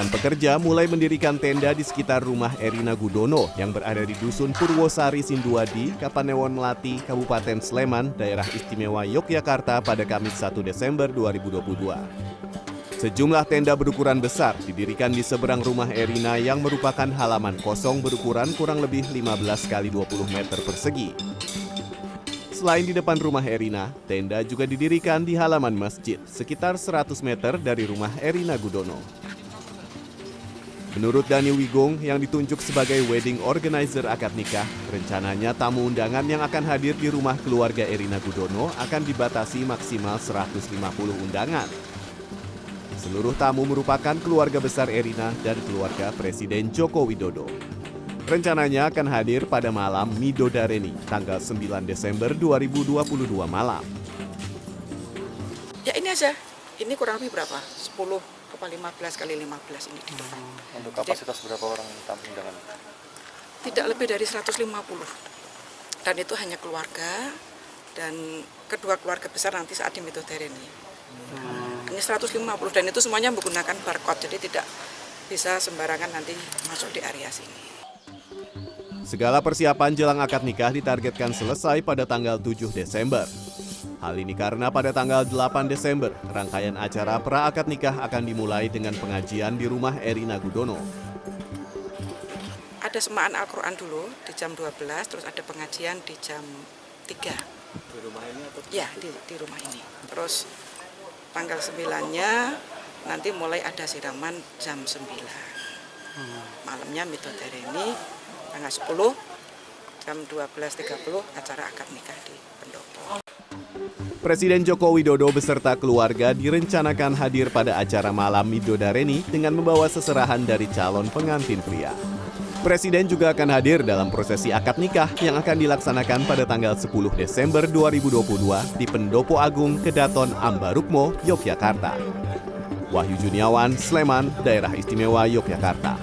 Seniman pekerja mulai mendirikan tenda di sekitar rumah Erina Gudono yang berada di Dusun Purwosari Sinduadi, Kapanewon Melati, Kabupaten Sleman, Daerah Istimewa Yogyakarta pada Kamis 1 Desember 2022. Sejumlah tenda berukuran besar didirikan di seberang rumah Erina yang merupakan halaman kosong berukuran kurang lebih 15 kali 20 meter persegi. Selain di depan rumah Erina, tenda juga didirikan di halaman masjid sekitar 100 meter dari rumah Erina Gudono. Menurut Dani Wigung yang ditunjuk sebagai wedding organizer akad nikah, rencananya tamu undangan yang akan hadir di rumah keluarga Erina Gudono akan dibatasi maksimal 150 undangan. Seluruh tamu merupakan keluarga besar Erina dan keluarga Presiden Joko Widodo. Rencananya akan hadir pada malam Midodareni, tanggal 9 Desember 2022 malam. Ya ini aja, ini kurang lebih berapa? 10 apa 15 kali 15 ini di depan. Untuk kapasitas berapa orang tamu undangan? Tidak lebih dari 150. Dan itu hanya keluarga dan kedua keluarga besar nanti saat di Midodareni. Hanya 150 dan itu semuanya menggunakan barcode jadi tidak bisa sembarangan nanti masuk di area sini. Segala persiapan jelang akad nikah ditargetkan selesai pada tanggal 7 Desember. Hal ini karena pada tanggal 8 Desember, rangkaian acara pra akad nikah akan dimulai dengan pengajian di rumah Erina Gudono. Ada semaan Al-Quran dulu di jam 12, terus ada pengajian di jam 3. Di rumah ini atau? Ya, di, di rumah ini. Terus tanggal 9-nya nanti mulai ada siraman jam 9. Malamnya Midodareni tanggal 10 jam 12.30 acara akad nikah di pendopo. Presiden Joko Widodo beserta keluarga direncanakan hadir pada acara malam Midodareni dengan membawa seserahan dari calon pengantin pria. Presiden juga akan hadir dalam prosesi akad nikah yang akan dilaksanakan pada tanggal 10 Desember 2022 di Pendopo Agung Kedaton Ambarukmo, Yogyakarta. Wahyu Juniawan, Sleman, Daerah Istimewa Yogyakarta.